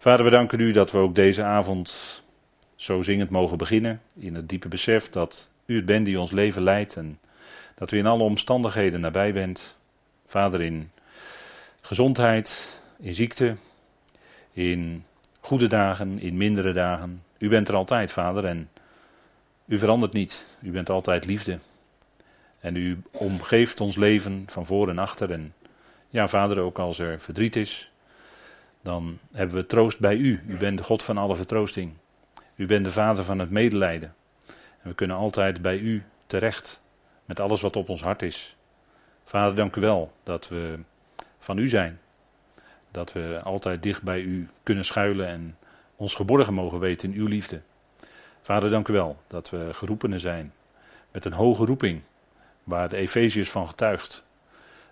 Vader, we danken u dat we ook deze avond zo zingend mogen beginnen. In het diepe besef dat u het bent die ons leven leidt en dat u in alle omstandigheden nabij bent. Vader, in gezondheid, in ziekte, in goede dagen, in mindere dagen. U bent er altijd, Vader, en u verandert niet. U bent altijd liefde. En u omgeeft ons leven van voor en achter. En ja, Vader, ook als er verdriet is, dan hebben we troost bij u. U bent de God van alle vertroosting. U bent de Vader van het medelijden. En we kunnen altijd bij u terecht met alles wat op ons hart is. Vader, dank u wel dat we van u zijn. Dat we altijd dicht bij u kunnen schuilen en ons geborgen mogen weten in uw liefde. Vader, dank u wel dat we geroepenen zijn met een hoge roeping, waar de Efeziërs van getuigt.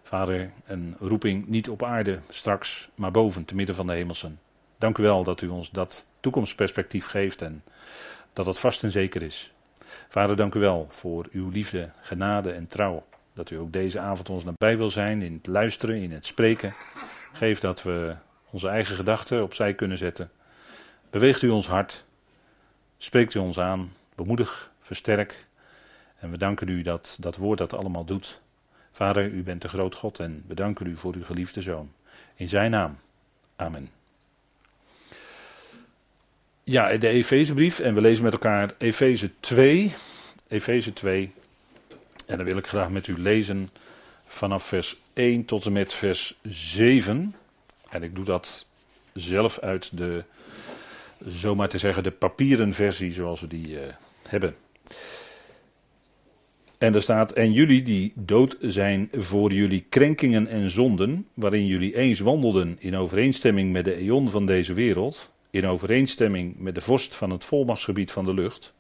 Vader, een roeping niet op aarde straks, maar boven, te midden van de hemelsen. Dank u wel dat u ons dat toekomstperspectief geeft en dat het vast en zeker is. Vader, dank u wel voor uw liefde, genade en trouw. Dat u ook deze avond ons nabij wil zijn in het luisteren, in het spreken. Geef dat we onze eigen gedachten opzij kunnen zetten. Beweegt u ons hart. Spreekt u ons aan. Bemoedig, versterk. En we danken u dat dat woord dat allemaal doet. Vader, u bent de groot God en we danken u voor uw geliefde zoon. In zijn naam. Amen. Ja, de Efezebrief en we lezen met elkaar Efeze 2. Efeze 2. En dan wil ik graag met u lezen vanaf vers 1 tot en met vers 7. En ik doe dat zelf uit de, zomaar te zeggen, de papieren versie zoals we die uh, hebben. En er staat, en jullie die dood zijn voor jullie krenkingen en zonden, waarin jullie eens wandelden in overeenstemming met de eon van deze wereld, in overeenstemming met de vorst van het volmachtsgebied van de lucht,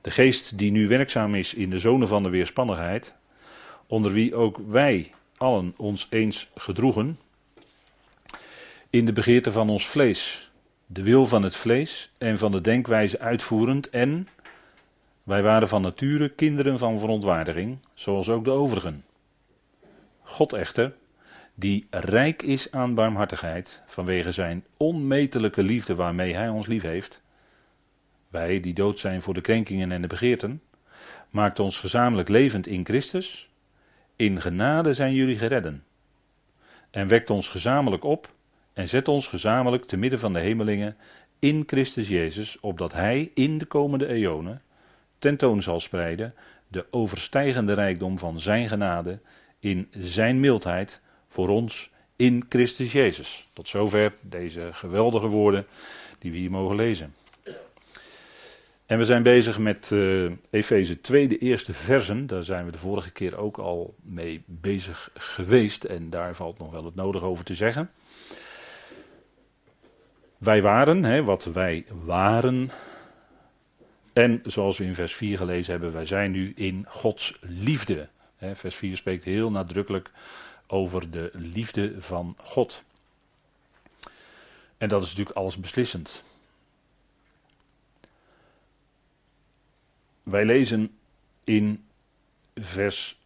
de geest die nu werkzaam is in de zonen van de weerspannigheid, onder wie ook wij allen ons eens gedroegen, in de begeerte van ons vlees, de wil van het vlees en van de denkwijze uitvoerend en wij waren van nature kinderen van verontwaardiging, zoals ook de overigen. God echter, die rijk is aan barmhartigheid, vanwege zijn onmetelijke liefde waarmee hij ons lief heeft, wij die dood zijn voor de krenkingen en de begeerten, maakt ons gezamenlijk levend in Christus. In genade zijn jullie geredden. En wekt ons gezamenlijk op en zet ons gezamenlijk te midden van de hemelingen in Christus Jezus, opdat Hij in de komende eonen tentoon zal spreiden de overstijgende rijkdom van Zijn genade in Zijn mildheid voor ons in Christus Jezus. Tot zover deze geweldige woorden die we hier mogen lezen. En we zijn bezig met uh, Efeze 2, de eerste versen. Daar zijn we de vorige keer ook al mee bezig geweest. En daar valt nog wel het nodig over te zeggen. Wij waren, hè, wat wij waren. En zoals we in vers 4 gelezen hebben, wij zijn nu in Gods liefde. Vers 4 spreekt heel nadrukkelijk over de liefde van God. En dat is natuurlijk alles beslissend. Wij lezen in vers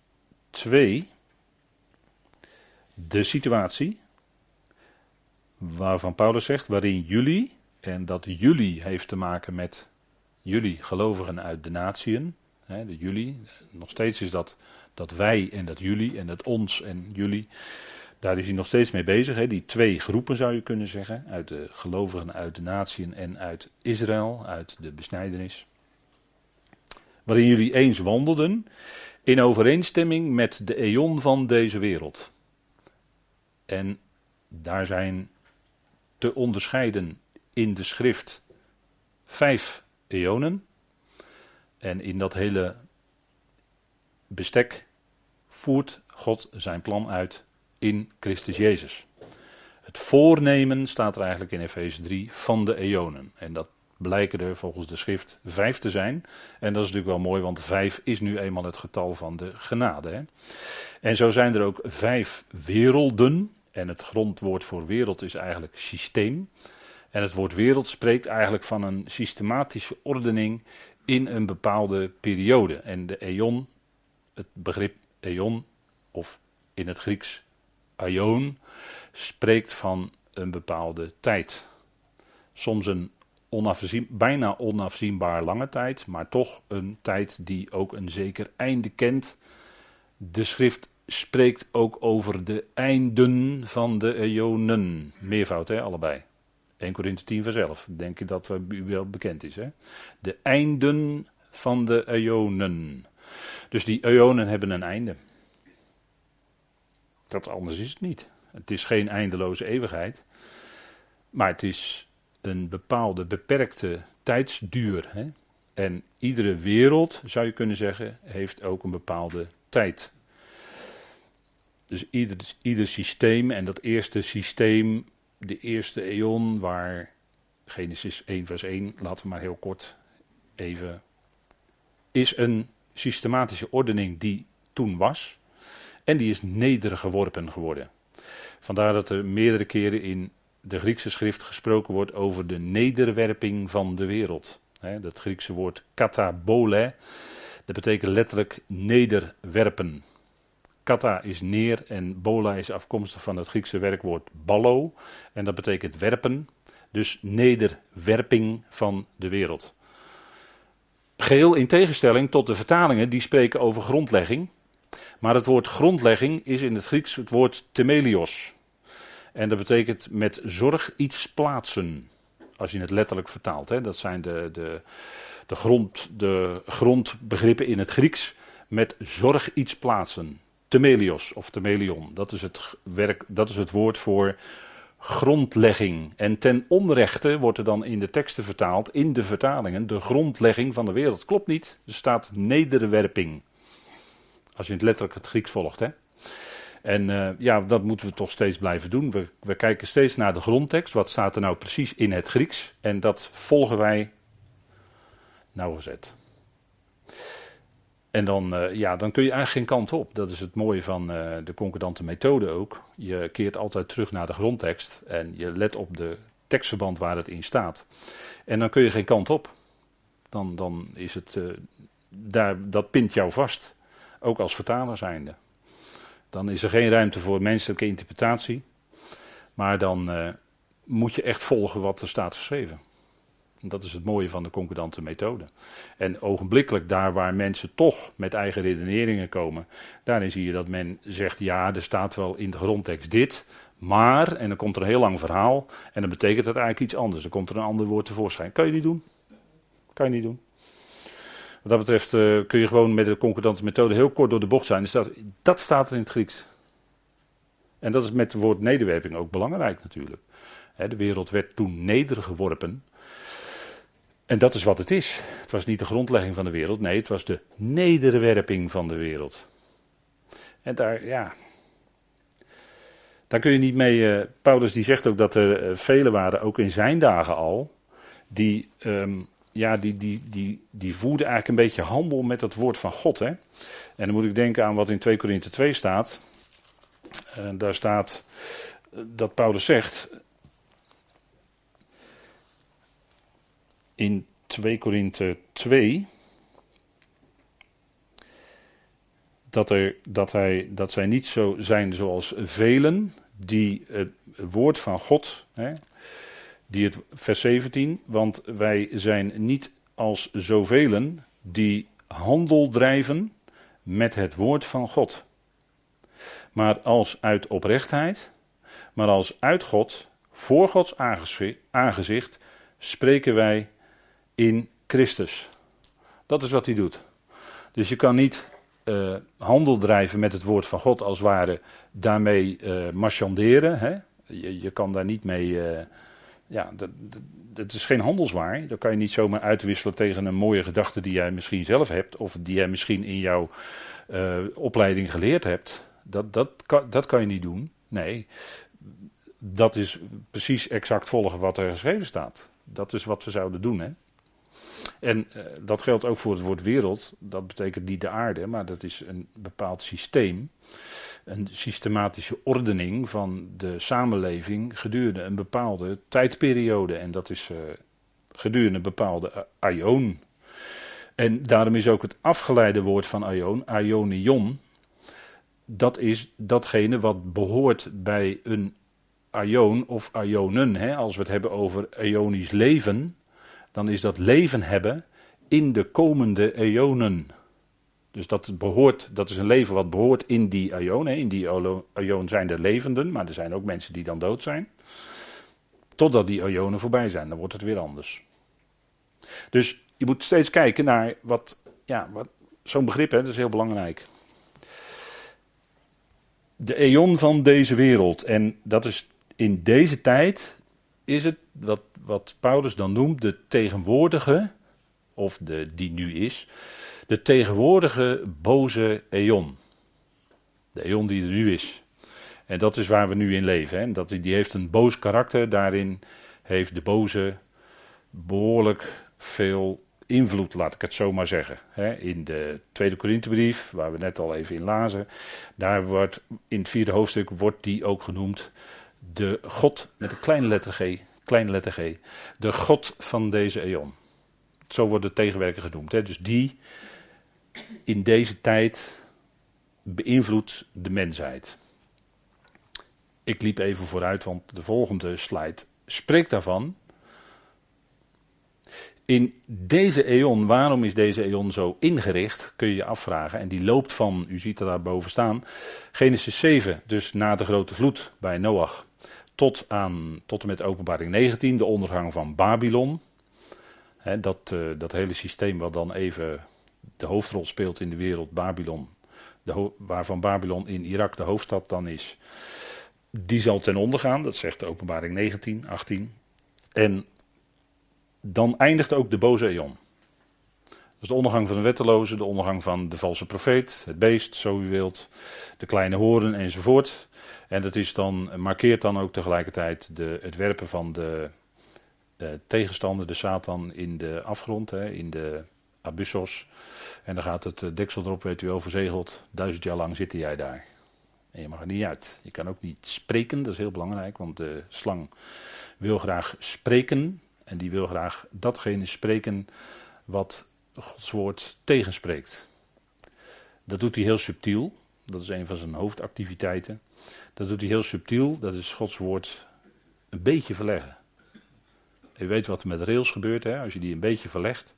2 de situatie waarvan Paulus zegt, waarin jullie, en dat jullie heeft te maken met jullie gelovigen uit de natieën, de jullie, nog steeds is dat, dat wij en dat jullie en dat ons en jullie, daar is hij nog steeds mee bezig. Hè, die twee groepen zou je kunnen zeggen, uit de gelovigen uit de natieën en uit Israël, uit de besnijdenis waarin jullie eens wandelden, in overeenstemming met de eon van deze wereld. En daar zijn te onderscheiden in de schrift vijf eonen. En in dat hele bestek voert God zijn plan uit in Christus Jezus. Het voornemen staat er eigenlijk in Efeze 3 van de eonen. En dat blijken er volgens de schrift vijf te zijn. En dat is natuurlijk wel mooi, want vijf is nu eenmaal het getal van de genade. Hè? En zo zijn er ook vijf werelden. En het grondwoord voor wereld is eigenlijk systeem. En het woord wereld spreekt eigenlijk van een systematische ordening in een bepaalde periode. En de eon, het begrip eon, of in het Grieks aion, spreekt van een bepaalde tijd. Soms een onafzien, bijna onafzienbaar lange tijd, maar toch een tijd die ook een zeker einde kent. De schrift spreekt ook over de einden van de eonen. Meervoud, hè, allebei. 1 Korinthe 10 vers 11. Denk je dat u wel bekend is, hè? De einden van de eonen. Dus die eonen hebben een einde. Dat anders is het niet. Het is geen eindeloze eeuwigheid. Maar het is een bepaalde beperkte tijdsduur. Hè? En iedere wereld, zou je kunnen zeggen, heeft ook een bepaalde tijd. Dus ieder, ieder systeem, en dat eerste systeem, de eerste eon, waar Genesis 1 vers 1, laten we maar heel kort even, is een systematische ordening die toen was. En die is nedergeworpen geworden. Vandaar dat er meerdere keren in de Griekse schrift gesproken wordt over de nederwerping van de wereld. dat Griekse woord katabole, dat betekent letterlijk nederwerpen. Kata is neer en bola is afkomstig van het Griekse werkwoord ballo. En dat betekent werpen, dus nederwerping van de wereld. Geheel in tegenstelling tot de vertalingen die spreken over grondlegging. Maar het woord grondlegging is in het Grieks het woord temelios. En dat betekent met zorg iets plaatsen. Als je het letterlijk vertaalt. Hè. Dat zijn de, de, de, grond, de grondbegrippen in het Grieks. Met zorg iets plaatsen. Temelios of temelion. Dat is het, werk, dat is het woord voor grondlegging. En ten onrechte wordt er dan in de teksten vertaald, in de vertalingen, de grondlegging van de wereld. Klopt niet. Er staat nederwerping. Als je het letterlijk het Grieks volgt. Hè? En uh, ja, dat moeten we toch steeds blijven doen. We, we kijken steeds naar de grondtekst. Wat staat er nou precies in het Grieks? En dat volgen wij nauwgezet. En dan, uh, ja, dan kun je eigenlijk geen kant op. Dat is het mooie van uh, de concordante methode ook. Je keert altijd terug naar de grondtekst en je let op de tekstverband waar het in staat. En dan kun je geen kant op. Dan, dan is het, uh, daar, dat pint jou vast. Ook als vertaler zijnde. Dan is er geen ruimte voor menselijke interpretatie. Maar dan moet je echt volgen wat er staat geschreven. Dat is het mooie van de concordante methode. En ogenblikkelijk daar waar mensen toch met eigen redeneringen komen, daarin zie je dat men zegt, ja, er staat wel in de grondtekst dit, maar, en dan komt er een heel lang verhaal, en dan betekent dat eigenlijk iets anders. Dan komt er een ander woord tevoorschijn. Kan je niet doen? Kan je niet doen. Wat dat betreft uh, kun je gewoon met de concordante methode heel kort door de bocht zijn. Dat, dat staat er in het Grieks. En dat is met het woord nederwerping ook belangrijk natuurlijk. de wereld werd toen nedergeworpen. En dat is wat het is. Het was niet de grondlegging van de wereld, nee, het was de nederwerping van de wereld. En daar, ja. Daar kun je niet mee. Uh, Paulus die zegt ook dat er uh, velen waren, ook in zijn dagen al, die, um, ja, die, die, die, die voerden eigenlijk een beetje handel met het woord van God. Hè? En dan moet ik denken aan wat in 2 Korinthe 2 staat. Daar staat dat Paulus zegt: in 2 Korinthe 2 dat, er, dat, hij, dat zij niet zo zijn zoals velen die het woord van God, hè, die het, vers 17, want wij zijn niet als zoveel die handel drijven met het woord van God. Maar als uit oprechtheid, maar als uit God, voor Gods aangezicht, spreken wij in Christus. Dat is wat hij doet. Dus je kan niet uh, handel drijven met het woord van God als ware daarmee uh, marchanderen. Hè? Je, je, kan daar niet mee. Uh, ja, dat, dat, is geen handelswaar. Dat kan je niet zomaar uitwisselen tegen een mooie gedachte die jij misschien zelf hebt. Of die jij misschien in jouw opleiding geleerd hebt. Dat, dat, kan, dat kan je niet doen. Nee, dat is precies exact volgen wat er geschreven staat. Dat is wat we zouden doen. Hè? En uh, dat geldt ook voor het woord wereld. Dat betekent niet de aarde, maar dat is een bepaald systeem. Een systematische ordening van de samenleving gedurende een bepaalde tijdperiode. En dat is uh, gedurende een bepaalde aion. En daarom is ook het afgeleide woord van aion, aionion, dat is datgene wat behoort bij een aion of aionen. Hè? Als we het hebben over eonisch leven, dan is dat leven hebben in de komende eonen. Dus dat, behoort, dat is een leven wat behoort in die. Hè? In die aion zijn er levenden, maar er zijn ook mensen die dan dood zijn. Totdat die aionen voorbij zijn, dan wordt het weer anders. Dus je moet steeds kijken naar wat, ja, wat zo'n begrip, hè, dat is heel belangrijk. De eon van deze wereld. En dat is in deze tijd, is het wat, wat Paulus dan noemt de tegenwoordige, of de, die nu is, de tegenwoordige boze eon. De eon die er nu is. En dat is waar we nu in leven. Hè. Dat, die heeft een boos karakter. Daarin heeft de boze behoorlijk veel invloed, laat ik het zo maar zeggen. In de tweede Korinthebrief, waar we net al even in lazen, daar wordt in het vierde hoofdstuk wordt die ook genoemd de God met een kleine letter G, kleine letter G, de God van deze eon. Zo wordt de tegenwerker genoemd. Dus die in deze tijd beïnvloedt de mensheid. Ik liep even vooruit, want de volgende slide spreekt daarvan. In deze eon, waarom is deze eon zo ingericht, kun je je afvragen. En die loopt van, u ziet er daar boven staan, Genesis 7, dus na de grote vloed bij Noach, tot, aan, tot en met openbaring 19, de ondergang van Babylon. dat, uh, dat hele systeem wat dan even de hoofdrol speelt in de wereld, Babylon, de waarvan Babylon in Irak de hoofdstad dan is, die zal ten onder gaan, dat zegt de openbaring 19, 18. En dan eindigt ook de boze eon. Dus de ondergang van de wetteloze, de ondergang van de valse profeet, het beest, zo u wilt, de kleine horen enzovoort. En dat is dan, markeert dan ook tegelijkertijd de, het werpen van de, de tegenstander, de Satan, in de afgrond, hè, in de abyssos. En dan gaat het deksel erop, weet u wel, verzegeld. Duizend jaar lang zit jij daar. En je mag er niet uit. Je kan ook niet spreken, dat is heel belangrijk, want de slang wil graag spreken. En die wil graag datgene spreken wat Gods woord tegenspreekt. Dat doet hij heel subtiel. Dat is een van zijn hoofdactiviteiten. Dat doet hij heel subtiel. Dat is Gods woord een beetje verleggen. Je weet wat er met rails gebeurt. Hè? Als je die een beetje verlegt,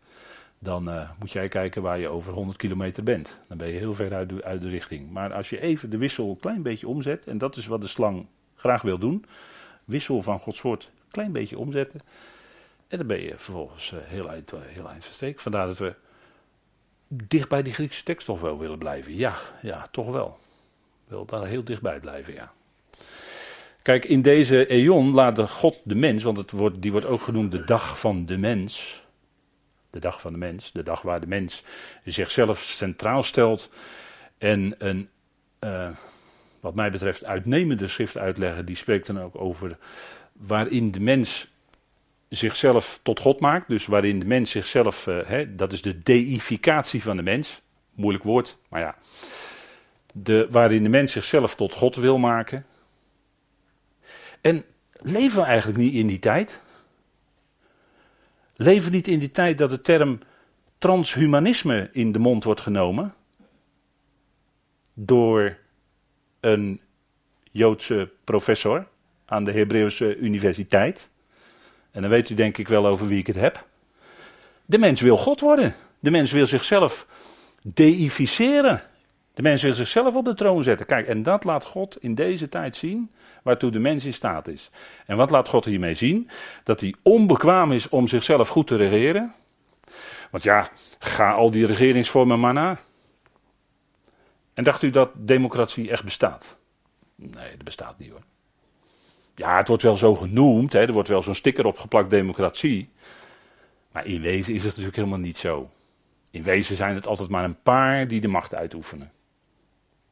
dan uh, moet jij kijken waar je over 100 kilometer bent. Dan ben je heel ver uit de, uit de richting. Maar als je even de wissel een klein beetje omzet, en dat is wat de slang graag wil doen, wissel van Gods woord een klein beetje omzetten, en dan ben je vervolgens uh, heel, eind, uh, heel eind verstreken. Vandaar dat we dicht bij die Griekse tekst toch wel willen blijven. Ja, ja, toch wel. Wil daar heel dichtbij blijven, ja. Kijk, in deze eon laat God de mens, want het wordt, die wordt ook genoemd de dag van de mens. De dag van de mens, de dag waar de mens zichzelf centraal stelt. En een, uh, wat mij betreft, uitnemende schrift uitleggen, die spreekt dan ook over waarin de mens zichzelf tot God maakt. Dus waarin de mens zichzelf, uh, hè, dat is de deificatie van de mens. Moeilijk woord, maar ja. De, waarin de mens zichzelf tot God wil maken. En leven we eigenlijk niet in die tijd? Leven niet in die tijd dat de term transhumanisme in de mond wordt genomen? Door een Joodse professor aan de Hebreeuwse Universiteit. En dan weet u denk ik wel over wie ik het heb. De mens wil God worden. De mens wil zichzelf deificeren. De mens wil zichzelf op de troon zetten. Kijk, en dat laat God in deze tijd zien waartoe de mens in staat is. En wat laat God hiermee zien? Dat hij onbekwaam is om zichzelf goed te regeren. Want ja, ga al die regeringsvormen maar na. En dacht u dat democratie echt bestaat? Nee, dat bestaat niet hoor. Ja, het wordt wel zo genoemd, hè, er wordt wel zo'n sticker opgeplakt, democratie. Maar in wezen is het natuurlijk helemaal niet zo. In wezen zijn het altijd maar een paar die de macht uitoefenen.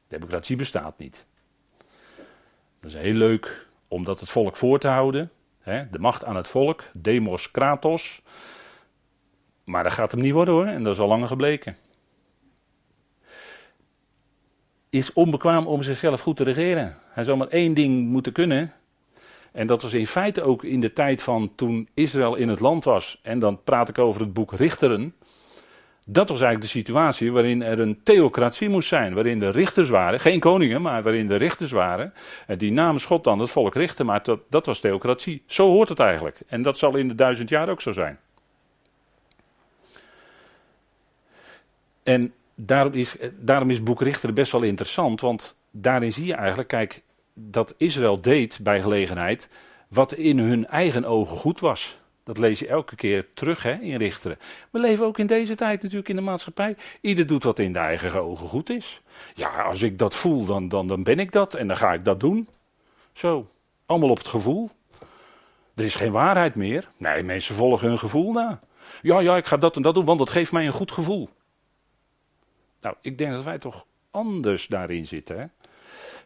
Democratie bestaat niet. Dat is heel leuk om dat het volk voor te houden. Hè, de macht aan het volk, demos kratos. Maar dat gaat hem niet worden hoor, en dat is al langer gebleken. Is onbekwaam om zichzelf goed te regeren. Hij zou maar één ding moeten kunnen, en dat was in feite ook in de tijd van toen Israël in het land was. En dan praat ik over het boek Richteren. Dat was eigenlijk de situatie waarin er een theocratie moest zijn. Waarin de richters waren, geen koningen, maar waarin de richters waren. En die namens God dan het volk richten. Maar dat, dat was theocratie. Zo hoort het eigenlijk. En dat zal in de duizend jaar ook zo zijn. En daarom is, daarom is boek Richter best wel interessant. Want daarin zie je eigenlijk, kijk, dat Israël deed bij gelegenheid. wat in hun eigen ogen goed was. Dat lees je elke keer terug hè, in Richteren. We leven ook in deze tijd natuurlijk in de maatschappij. Ieder doet wat in de eigen ogen goed is. Ja, als ik dat voel, dan, dan, dan ben ik dat en dan ga ik dat doen. Zo, allemaal op het gevoel. Er is geen waarheid meer. Nee, mensen volgen hun gevoel na. Ja, ja, ik ga dat en dat doen, want dat geeft mij een goed gevoel. Nou, ik denk dat wij toch anders daarin zitten. Hè?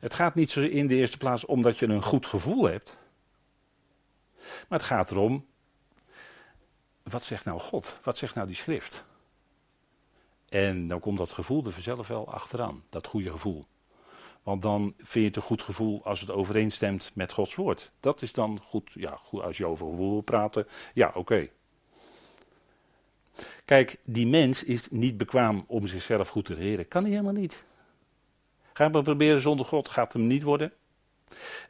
Het gaat niet zo in de eerste plaats omdat je een goed gevoel hebt. Maar het gaat erom wat zegt nou God? Wat zegt nou die schrift? En dan komt dat gevoel er vanzelf wel achteraan, dat goede gevoel. Want dan vind je het een goed gevoel als het overeenstemt met Gods woord. Dat is dan goed, ja, goed als je over gevoel wil praten. Ja, oké. Kijk, die mens is niet bekwaam om zichzelf goed te regeren. Kan hij helemaal niet. Ga maar proberen zonder God, gaat hem niet worden.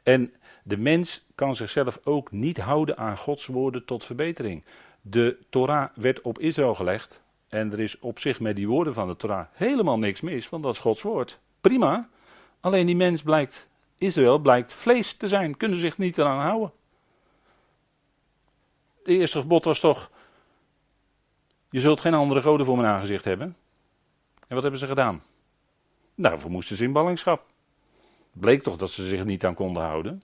En de mens kan zichzelf ook niet houden aan Gods woorden tot verbetering. De Torah werd op Israël gelegd. En er is op zich met die woorden van de Torah helemaal niks mis, want dat is Gods woord. Prima. Alleen die mens blijkt, Israël blijkt vlees te zijn, kunnen zich niet eraan houden. De eerste gebod was toch, je zult geen andere goden voor mijn aangezicht hebben. En wat hebben ze gedaan? Daarvoor moesten ze in ballingschap. Bleek toch dat ze zich niet aan konden houden.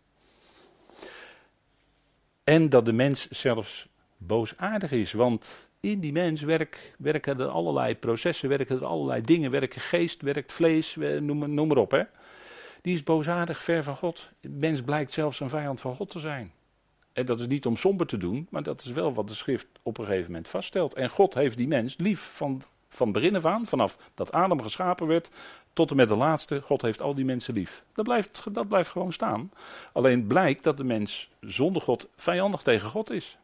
En dat de mens zelfs boosaardig is. Want in die mens werk, werken er allerlei processen, werken er allerlei dingen, werken geest, werkt vlees, noem, noem maar op. Hè. Die is boosaardig, ver van God. De mens blijkt zelfs een vijand van God te zijn. En dat is niet om somber te doen, maar dat is wel wat de schrift op een gegeven moment vaststelt. En God heeft die mens lief van, van begin af aan, vanaf dat Adam geschapen werd, tot en met de laatste. God heeft al die mensen lief. Dat blijft, dat blijft gewoon staan. Alleen blijkt dat de mens zonder God vijandig tegen God is.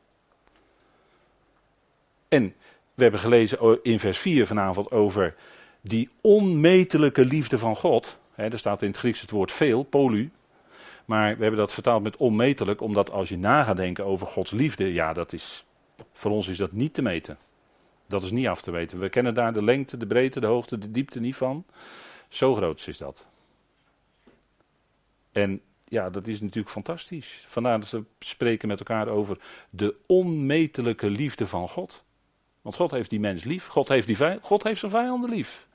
En we hebben gelezen in vers 4 vanavond over die onmetelijke liefde van God. er staat in het Grieks het woord veel, polu. Maar we hebben dat vertaald met onmetelijk, omdat als je na gaat denken over Gods liefde, ja, dat is, voor ons is dat niet te meten. Dat is niet af te weten. We kennen daar de lengte, de breedte, de hoogte, de diepte niet van. Zo groot is dat. En ja, dat is natuurlijk fantastisch. Vandaar dat we spreken met elkaar over de onmetelijke liefde van God. Want God heeft die mens lief. God heeft, die God heeft zijn vijanden lief.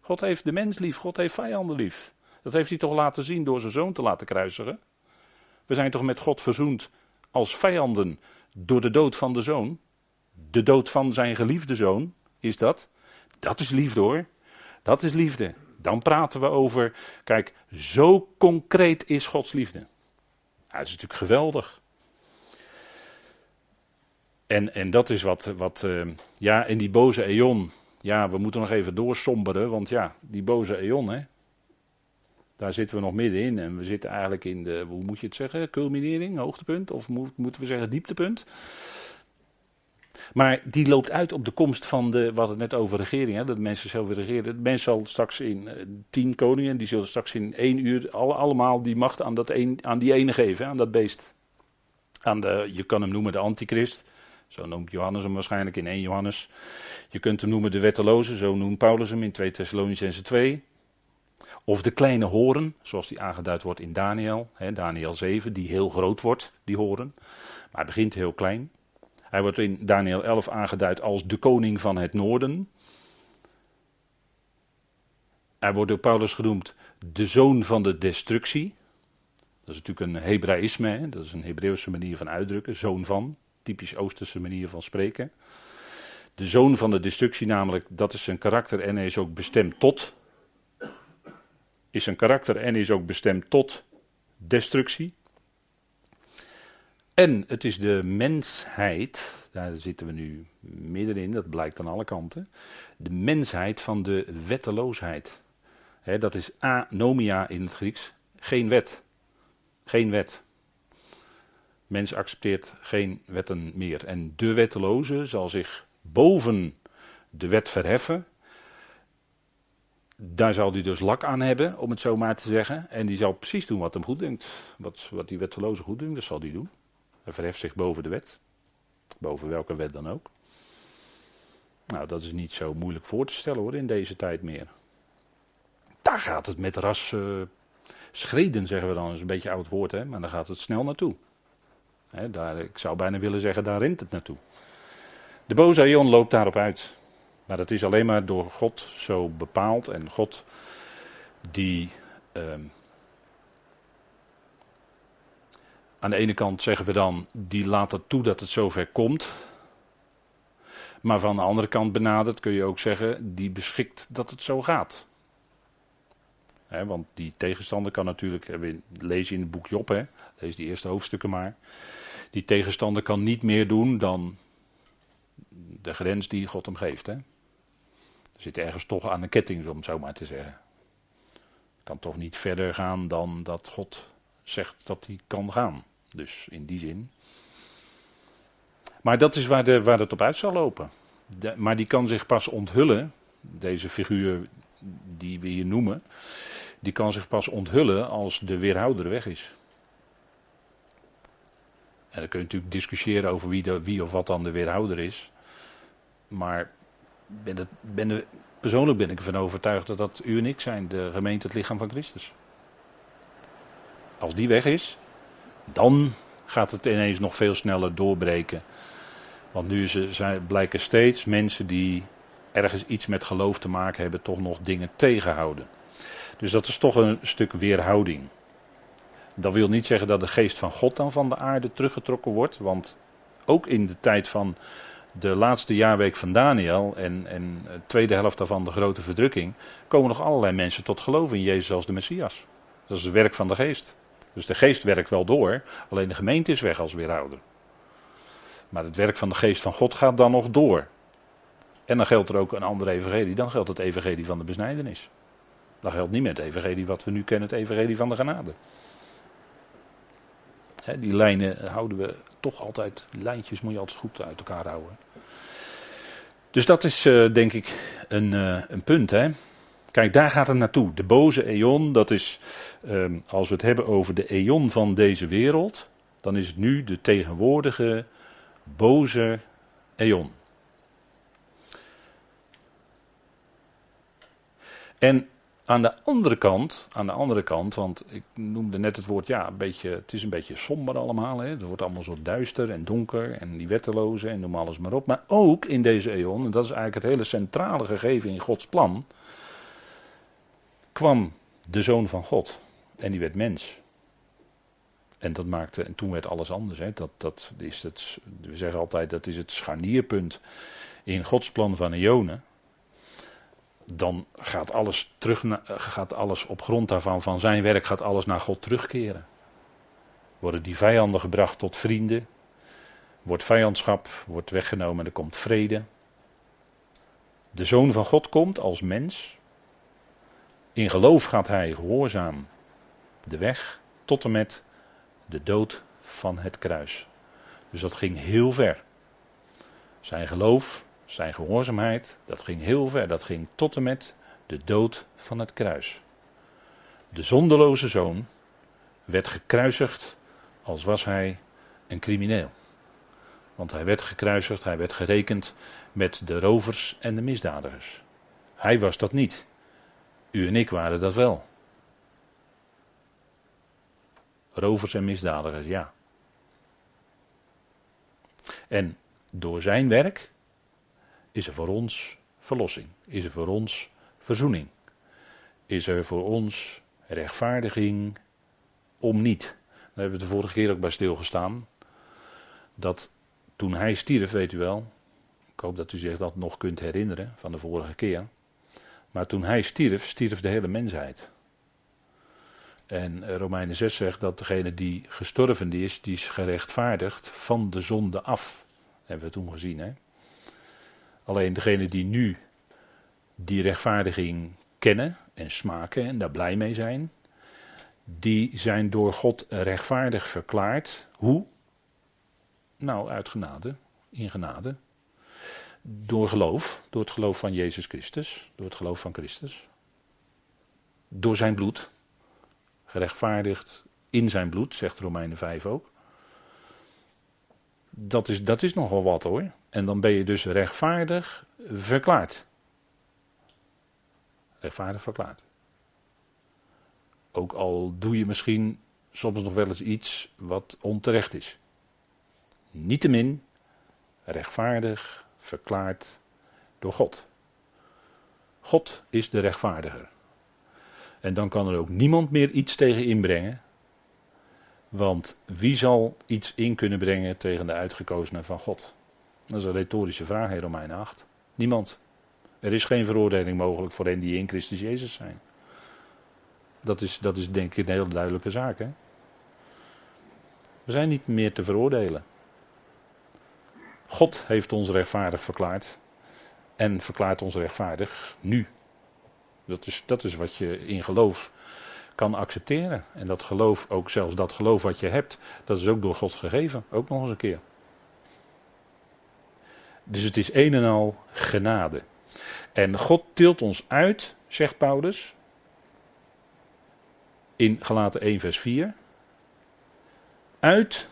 God heeft de mens lief. God heeft vijanden lief. Dat heeft hij toch laten zien door zijn zoon te laten kruisigen. We zijn toch met God verzoend als vijanden door de dood van de zoon. De dood van zijn geliefde zoon is dat. Dat is liefde hoor. Dat is liefde. Dan praten we over. Kijk, zo concreet is Gods liefde. Ja, is natuurlijk geweldig. En, en dat is wat, wat uh, ja, in die boze eon, ja, we moeten nog even doorsomberen, want ja, die boze eon, hè, daar zitten we nog middenin en we zitten eigenlijk in de, hoe moet je het zeggen, culminering, hoogtepunt, of moet, moeten we zeggen dieptepunt. Maar die loopt uit op de komst van de, wat het net over regering, hè, dat mensen zelf willen regeren. De mensen zal straks in uh, tien koningen, die zullen straks in één uur alle, allemaal die macht aan, dat een, aan die ene geven, aan dat beest. Aan de, je kan hem noemen de antichrist. Zo noemt Johannes hem waarschijnlijk in 1 Johannes. Je kunt hem noemen de wetteloze, zo noemt Paulus hem in 2 Thessalonicense 2. Of de kleine horen, zoals die aangeduid wordt in Daniel, hè, Daniel 7, die heel groot wordt, die horen. Maar hij begint heel klein. Hij wordt in Daniel 11 aangeduid als de koning van het noorden. Hij wordt door Paulus genoemd de zoon van de destructie. Dat is natuurlijk een Hebraïsme, dat is een Hebreeuwse manier van uitdrukken, zoon van typisch Oosterse manier van spreken. De zoon van de destructie, namelijk, dat is zijn karakter en hij is ook bestemd tot. Is zijn karakter en is ook bestemd tot destructie. En het is de mensheid, daar zitten we nu middenin, dat blijkt aan alle kanten. De mensheid van de wetteloosheid. dat is anomia in het Grieks. Geen wet. Geen wet. Mens accepteert geen wetten meer. En de wetteloze zal zich boven de wet verheffen. Daar zal hij dus lak aan hebben, om het zo maar te zeggen. En die zal precies doen wat hem goed denkt. Wat, wat die wetteloze goed denkt, dat zal hij doen. Hij verheft zich boven de wet. Boven welke wet dan ook. Nou, dat is niet zo moeilijk voor te stellen hoor, in deze tijd meer. Daar gaat het met ras uh, schreden, zeggen we dan. Dat is een beetje oud woord, hè, maar daar gaat het snel naartoe. Daar, ik zou bijna willen zeggen, daar rent het naartoe. De boze Aion loopt daarop uit. Maar dat is alleen maar door God zo bepaald. En God die. Ehm, aan de ene kant zeggen we dan, die laat het toe dat het zover komt. Maar van de andere kant benaderd kun je ook zeggen, die beschikt dat het zo gaat. Want die tegenstander kan natuurlijk, lees je in het boek Job, he, lees die eerste hoofdstukken maar. Die tegenstander kan niet meer doen dan de grens die God hem geeft. Hè. Er zit ergens toch aan een ketting, om het zo maar te zeggen. Kan toch niet verder gaan dan dat God zegt dat hij kan gaan. Dus in die zin. Maar dat is waar, de, waar het op uit zal lopen. maar die kan zich pas onthullen, deze figuur die we hier noemen, die kan zich pas onthullen als de weerhouder weg is. En dan kun je natuurlijk discussiëren over wie, wie of wat dan de weerhouder is. Maar ben het, ben persoonlijk ben ik ervan overtuigd dat dat u en ik zijn, de gemeente, het lichaam van Christus. Als die weg is, dan gaat het ineens nog veel sneller doorbreken. Want nu blijken steeds mensen die ergens iets met geloof te maken hebben, toch nog dingen tegenhouden. Dus dat is toch een stuk weerhouding. Dat wil niet zeggen dat de geest van God dan van de aarde teruggetrokken wordt. Want ook in de tijd van de laatste jaarweek van Daniel en, en de tweede helft daarvan de grote verdrukking, komen nog allerlei mensen tot geloof in Jezus als de Messias. Dat is het werk van de geest. Dus de geest werkt wel door, alleen de gemeente is weg als weerhouder. Maar het werk van de geest van God gaat dan nog door. En dan geldt er ook een andere evangelie, dan geldt het evangelie van de besnijdenis. Dat geldt niet met het evangelie wat we nu kennen, het evangelie van de genade. die lijnen houden we toch altijd, lijntjes moet je altijd goed uit elkaar houden. Dus dat is uh, denk ik een, uh, een punt. Hè? Kijk, daar gaat het naartoe. De boze eon, dat is, um, als we het hebben over de eon van deze wereld, dan is het nu de tegenwoordige boze eon. En aan de andere kant, aan de andere kant, want ik noemde net het woord, ja, een beetje, het is een beetje somber allemaal. Hè? Het wordt allemaal zo duister en donker en die wetteloze en noem alles maar op. Maar ook in deze eon, en dat is eigenlijk het hele centrale gegeven in Gods plan, kwam de Zoon van God en die werd mens. En dat maakte, en toen werd alles anders. Hè. Dat, dat is het, we zeggen altijd dat is het scharnierpunt in Gods plan van eonen dan gaat alles, terug gaat alles op grond daarvan, van zijn werk, gaat alles naar God terugkeren. Worden die vijanden gebracht tot vrienden, wordt vijandschap, wordt weggenomen en er komt vrede. De Zoon van God komt als mens. In geloof gaat hij gehoorzaam de weg tot en met de dood van het kruis. Dus dat ging heel ver. Zijn geloof zijn gehoorzaamheid, dat ging heel ver. Dat ging tot en met de dood van het kruis. De zondeloze zoon werd gekruisigd als was hij een crimineel. Want hij werd gekruisigd, hij werd gerekend met de rovers en de misdadigers. Hij was dat niet. U en ik waren dat wel. Rovers en misdadigers, ja. En door zijn werk is er voor ons verlossing, is er voor ons verzoening, is er voor ons rechtvaardiging om niet. Daar hebben we de vorige keer ook bij stilgestaan. Dat toen hij stierf, weet u wel, ik hoop dat u zich dat nog kunt herinneren van de vorige keer. Maar toen hij stierf, stierf de hele mensheid. En Romeinen 6 zegt dat degene die gestorven is, die is gerechtvaardigd van de zonde af. Hebben we toen gezien, hè? Alleen degenen die nu die rechtvaardiging kennen en smaken en daar blij mee zijn, die zijn door God rechtvaardig verklaard. Hoe? Nou, uit genade, in genade. Door geloof, door het geloof van Jezus Christus, door het geloof van Christus. Door zijn bloed, gerechtvaardigd in zijn bloed, zegt Romeinen 5 ook. Dat is, dat is nogal wat hoor. En dan ben je dus rechtvaardig verklaard. Rechtvaardig verklaard. Ook al doe je misschien soms nog wel eens iets wat onterecht is. Niettemin rechtvaardig verklaard door God. God is de rechtvaardiger. En dan kan er ook niemand meer iets tegen inbrengen. Want wie zal iets in kunnen brengen tegen de uitgekozenen van God? Dat is een retorische vraag in Romein 8. Niemand. Er is geen veroordeling mogelijk voor hen die in Christus Jezus zijn. Dat is, dat is denk ik een hele duidelijke zaak. Hè? We zijn niet meer te veroordelen. God heeft ons rechtvaardig verklaard. En verklaart ons rechtvaardig nu. Dat is, dat is wat je in geloof kan accepteren. En dat geloof, ook zelfs dat geloof wat je hebt, dat is ook door God gegeven. Ook nog eens een keer. Dus het is een en al genade. En God tilt ons uit, zegt Paulus, in Galaten 1 vers 4, uit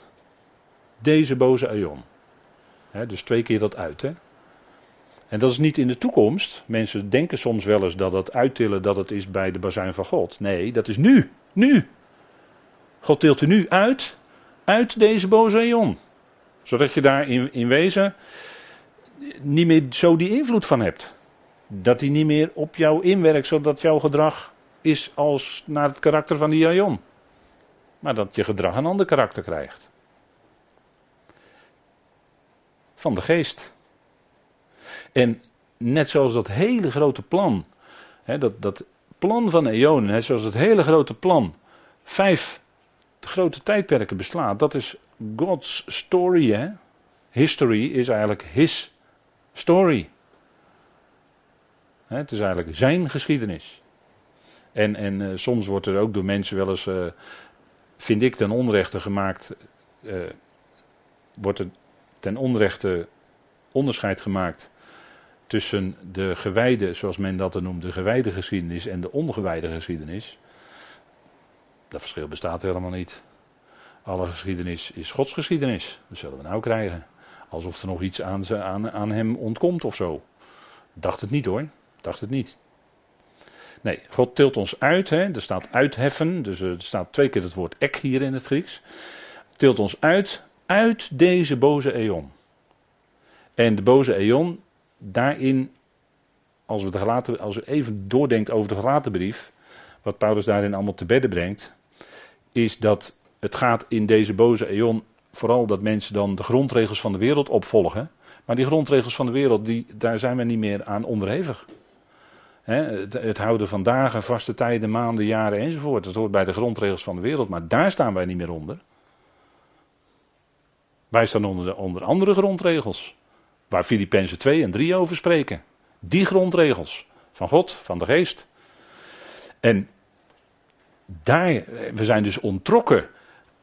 deze boze aion. dus twee keer dat uit. Hè? En dat is niet in de toekomst. Mensen denken soms wel eens dat het uittillen dat het is bij de bazuin van God. Nee, dat is nu. Nu. God tilt u nu uit, uit deze boze aion. Zodat je daar in, in wezen niet meer zo die invloed van hebt. Dat hij niet meer op jou inwerkt, zodat jouw gedrag is als naar het karakter van die aion. Maar dat je gedrag een ander karakter krijgt. Van de geest. En net zoals dat hele grote plan, hè, dat, dat plan van eonen, net zoals het hele grote plan vijf grote tijdperken beslaat, dat is God's story. Hè? History is eigenlijk his story. Het is eigenlijk zijn geschiedenis. En, en uh, soms wordt er ook door mensen wel eens, uh, vind ik, ten onrechte gemaakt. Uh, wordt er ten onrechte onderscheid gemaakt tussen de gewijde, zoals men dat noemt, de gewijde geschiedenis en de ongewijde geschiedenis. Dat verschil bestaat helemaal niet. Alle geschiedenis is Gods geschiedenis. Dat zullen we nou krijgen. Alsof er nog iets aan, aan, aan hem ontkomt of zo. Dacht het niet hoor. Dacht het niet. Nee, God tilt ons uit. Hè. Er staat uitheffen. Dus er staat twee keer het woord ek hier in het Grieks. Tilt ons uit. Uit deze boze eon. En de boze eon, daarin, als we, de gelaten, als we even doordenkt over de gelaten brief. Wat Paulus daarin allemaal te bedden brengt. Is dat het gaat in deze boze eon vooral dat mensen dan de grondregels van de wereld opvolgen. Maar die grondregels van de wereld, die, daar zijn we niet meer aan onderhevig. het, houden van dagen, vaste tijden, maanden, jaren enzovoort. Dat hoort bij de grondregels van de wereld, maar daar staan wij niet meer onder. Wij staan onder, de, onder andere grondregels. Waar Filippenzen 2 en 3 over spreken. Die grondregels. Van God, van de geest. En daar, we zijn dus ontrokken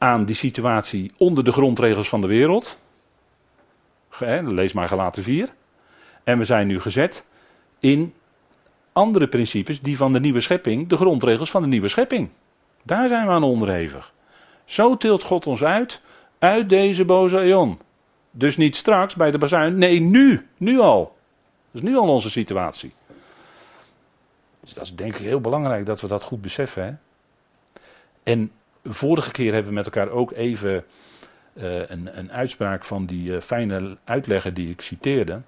aan die situatie onder de grondregels van de wereld. Lees maar gelaten 4. En we zijn nu gezet in andere principes, die van de nieuwe schepping, de grondregels van de nieuwe schepping. Daar zijn we aan onderhevig. Zo tilt God ons uit, uit deze boze eon. Dus niet straks bij de bazuin, nee nu, nu al. Dat is nu al onze situatie. Dus dat is denk ik heel belangrijk dat we dat goed beseffen. Hè? En vorige keer hebben we met elkaar ook even uh, een, een, uitspraak van die uh, fijne uitlegger die ik citeerde.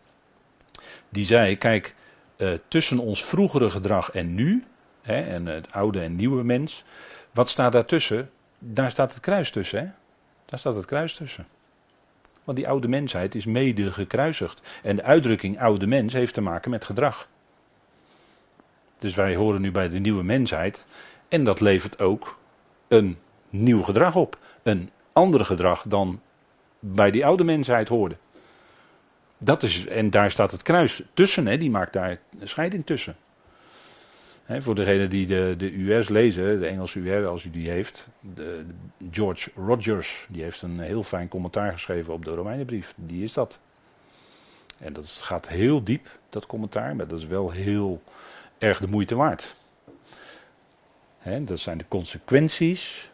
Die zei: Kijk, uh, tussen ons vroegere gedrag en nu, hè, en het oude en nieuwe mens, wat staat daartussen? Daar staat het kruis tussen. Hè? Daar staat het kruis tussen. Want die oude mensheid is mede gekruisigd. En de uitdrukking oude mens heeft te maken met gedrag. Dus wij horen nu bij de nieuwe mensheid. En dat levert ook een nieuw gedrag op. Een ander gedrag dan bij die oude mensheid hoorde. Dat is, en daar staat het kruis tussen, hè, die maakt daar een scheiding tussen. voor degenen die de, de UR's lezen, de Engelse UR als u die heeft, de, George Rogers, die heeft een heel fijn commentaar geschreven op de Romeinenbrief. Die is dat. En dat gaat heel diep, dat commentaar, maar dat is wel heel erg de moeite waard. Dat zijn de consequenties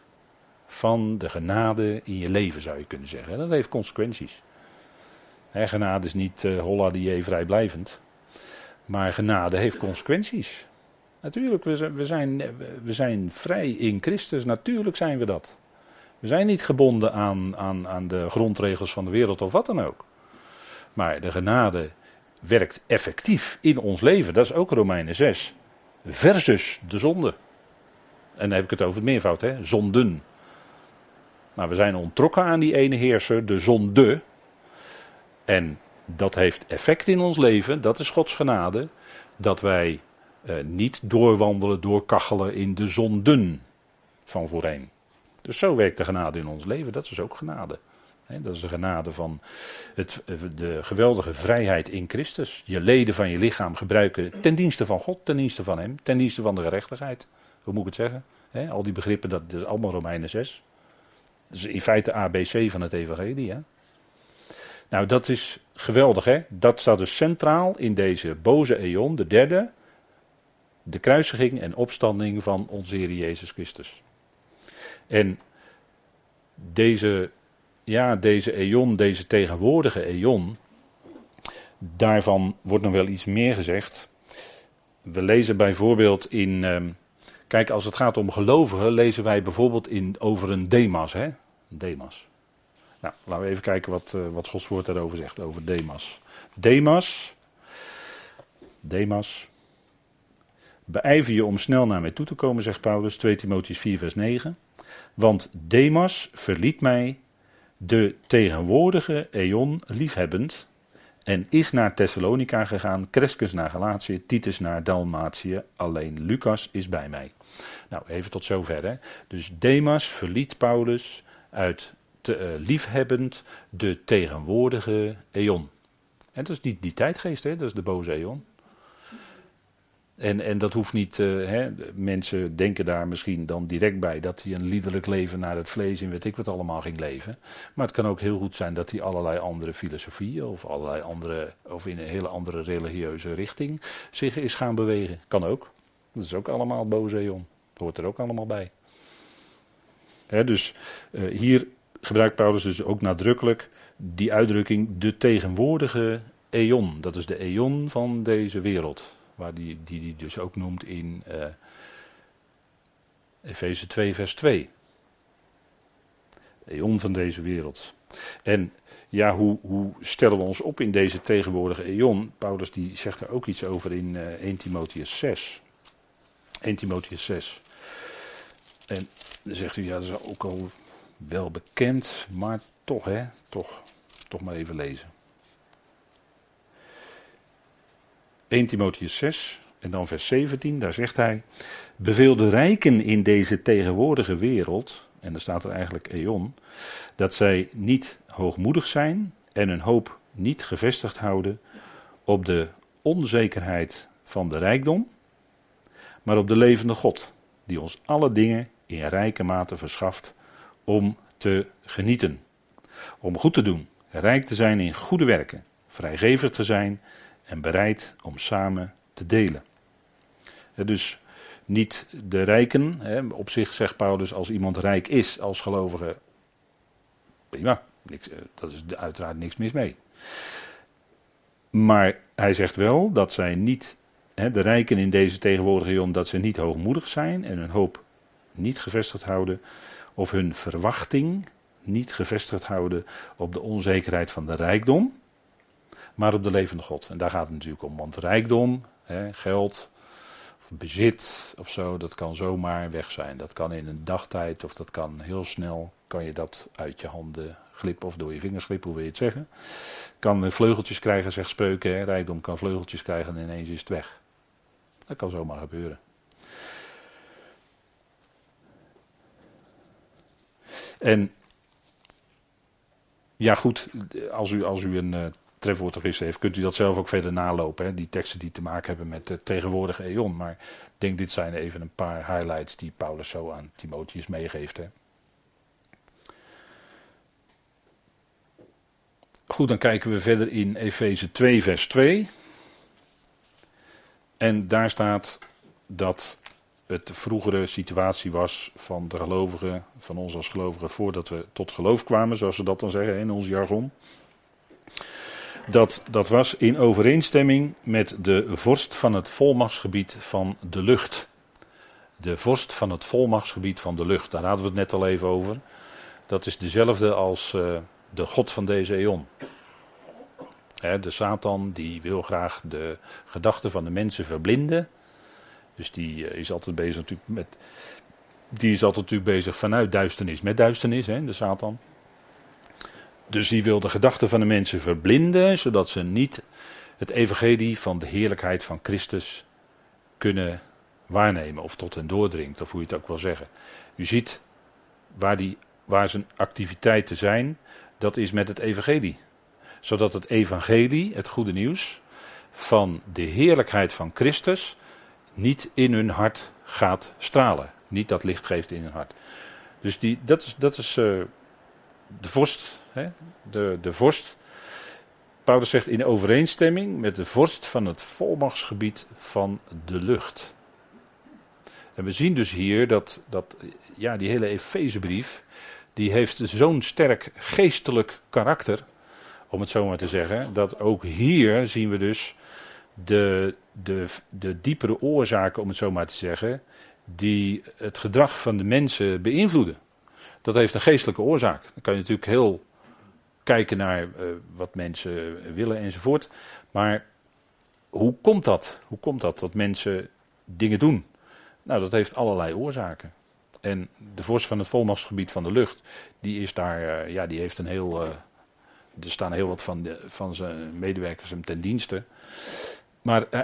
van de genade in je leven, zou je kunnen zeggen. Dat heeft consequenties. Genade is niet uh, holla die vrijblijvend. Maar genade heeft consequenties. Natuurlijk, we zijn, we, zijn, we zijn vrij in Christus, natuurlijk zijn we dat. We zijn niet gebonden aan, aan, aan de grondregels van de wereld of wat dan ook. Maar de genade werkt effectief in ons leven. Dat is ook Romeinen 6. Versus de zonde. En dan heb ik het over het meervoud, hè? zonden. Maar we zijn ontrokken aan die ene heerser, de zonde. En dat heeft effect in ons leven, dat is Gods genade. Dat wij eh, niet doorwandelen, doorkachelen in de zonden van voorheen. Dus zo werkt de genade in ons leven, dat is ook genade. dat is de genade van het, eh, de geweldige vrijheid in Christus. Je leden van je lichaam gebruiken ten dienste van God, ten dienste van Hem, ten dienste van de gerechtigheid. Hoe moet ik het zeggen? al die begrippen, dat, is allemaal Romeinen 6. In feite ABC van het Evangelie. Hè? Nou, dat is geweldig, hè? Dat staat dus centraal in deze boze eon, de derde, de kruisiging en opstanding van onze Heer Jezus Christus. En deze, ja, deze eon, deze tegenwoordige eon, daarvan wordt nog wel iets meer gezegd. We lezen bijvoorbeeld in, ehm, kijk, als het gaat om gelovigen, lezen wij bijvoorbeeld in, over een Demas, hè? Demas. Nou, laten we even kijken wat, uh, wat Gods woord daarover zegt, over Demas. Demas, Demas, beijver je om snel naar mij toe te komen, zegt Paulus, 2 Timotheus 4 vers 9. Want Demas verliet mij, de tegenwoordige eon liefhebbend, en is naar Thessalonica gegaan, Crescus naar Galatië, Titus naar Dalmatië, alleen Lucas is bij mij. Nou, even tot zover. Hè. Dus Demas verliet Paulus uit te, uh, liefhebbend de tegenwoordige eon. En dat is niet die tijdgeest, hè, dat is de boze eon. En, en dat hoeft niet, uh, hè, mensen denken daar misschien dan direct bij dat hij een liederlijk leven naar het vlees in weet ik wat allemaal ging leven. Maar het kan ook heel goed zijn dat hij allerlei andere filosofieën of allerlei andere, of in een hele andere religieuze richting zich is gaan bewegen. Kan ook. Dat is ook allemaal boze eon. Hoort er ook allemaal bij. Dus uh, hier gebruikt Paulus dus ook nadrukkelijk die uitdrukking de tegenwoordige eon. Dat is de eon van deze wereld. Waar die, die, die dus ook noemt in uh, Efeze 2 vers 2. Eon van deze wereld. En ja, hoe, hoe, stellen we ons op in deze tegenwoordige eon? Paulus die zegt er ook iets over in uh, 1 Timotheus 6. 1 Timotheus 6. En dan zegt u, ja, dat is ook al wel bekend, maar toch, hè, toch, toch maar even lezen. 1 Timotheus 6 en dan vers 17, daar zegt hij: Beveel de rijken in deze tegenwoordige wereld, en dan staat er eigenlijk eon, dat zij niet hoogmoedig zijn en hun hoop niet gevestigd houden op de onzekerheid van de rijkdom, maar op de levende God, die ons alle dingen in rijke mate verschaft om te genieten. Om goed te doen, rijk te zijn in goede werken, vrijgevig te zijn en bereid om samen te delen. Dus niet de rijken, op zich zegt Paulus, als iemand rijk is als gelovige, prima, eh, dat is uiteraard niks mis mee. Maar hij zegt wel dat zij niet, de rijken in deze tegenwoordige eeuw, dat ze niet hoogmoedig zijn en hun hoop niet gevestigd houden of hun verwachting niet gevestigd houden op de onzekerheid van de rijkdom, maar op de levende God. En daar gaat het natuurlijk om, want rijkdom, hè, geld, of bezit of zo, dat kan zomaar weg zijn. Dat kan in een dagtijd of dat kan heel snel, kan je dat uit je handen glippen of door je vingers glippen, hoe wil je het zeggen. Kan vleugeltjes krijgen, zegt spreuken, hè. rijkdom kan vleugeltjes krijgen en ineens is het weg. Dat kan zomaar gebeuren. En ja, goed, als u, als u een uh, trefwoordregister heeft, kunt u dat zelf ook verder nalopen. Hè? Die teksten die te maken hebben met de tegenwoordige eon. Maar ik denk, dit zijn even een paar highlights die Paulus zo aan Timotheus meegeeft. Hè? Goed, dan kijken we verder in Efeze 2, vers 2. En daar staat dat het vroegere situatie was van de gelovigen, van ons als gelovigen, voordat we tot geloof kwamen, zoals ze dat dan zeggen in ons jargon. Dat, dat was in overeenstemming met de vorst van het volmachtsgebied van de lucht. De vorst van het volmachtsgebied van de lucht, daar hadden we het net al even over. Dat is dezelfde als uh, de God van deze eon. de Satan die wil graag de gedachten van de mensen verblinden. Dus die eh, is altijd bezig natuurlijk met. Die is altijd natuurlijk bezig vanuit duisternis met duisternis, hè, de Satan. Dus die wil de gedachten van de mensen verblinden, zodat ze niet het evangelie van de heerlijkheid van Christus kunnen waarnemen of tot hen doordringt, of hoe je het ook wil zeggen. U ziet waar, die, waar zijn activiteiten zijn, dat is met het evangelie. Zodat het evangelie, het goede nieuws, van de heerlijkheid van Christus niet in hun hart gaat stralen. Niet dat licht geeft in hun hart. Dus die, dat is, dat is uh, de vorst. Hè? De, de vorst. Paulus zegt in overeenstemming met de vorst van het volmachtsgebied van de lucht. En we zien dus hier dat, dat ja, die hele Efezebrief, die heeft zo'n sterk geestelijk karakter, om het zo maar te zeggen, dat ook hier zien we dus de, de, de diepere oorzaken, om het zo maar te zeggen, die het gedrag van de mensen beïnvloeden. Dat heeft een geestelijke oorzaak. Dan kan je natuurlijk heel kijken naar uh, wat mensen willen enzovoort. Maar hoe komt dat? Hoe komt dat dat mensen dingen doen? Nou, dat heeft allerlei oorzaken. En de vorst van het volmachtsgebied van de lucht, die is daar, uh, ja, die heeft een heel. Uh, er staan heel wat van, de, van zijn medewerkers hem ten dienste. Maar uh,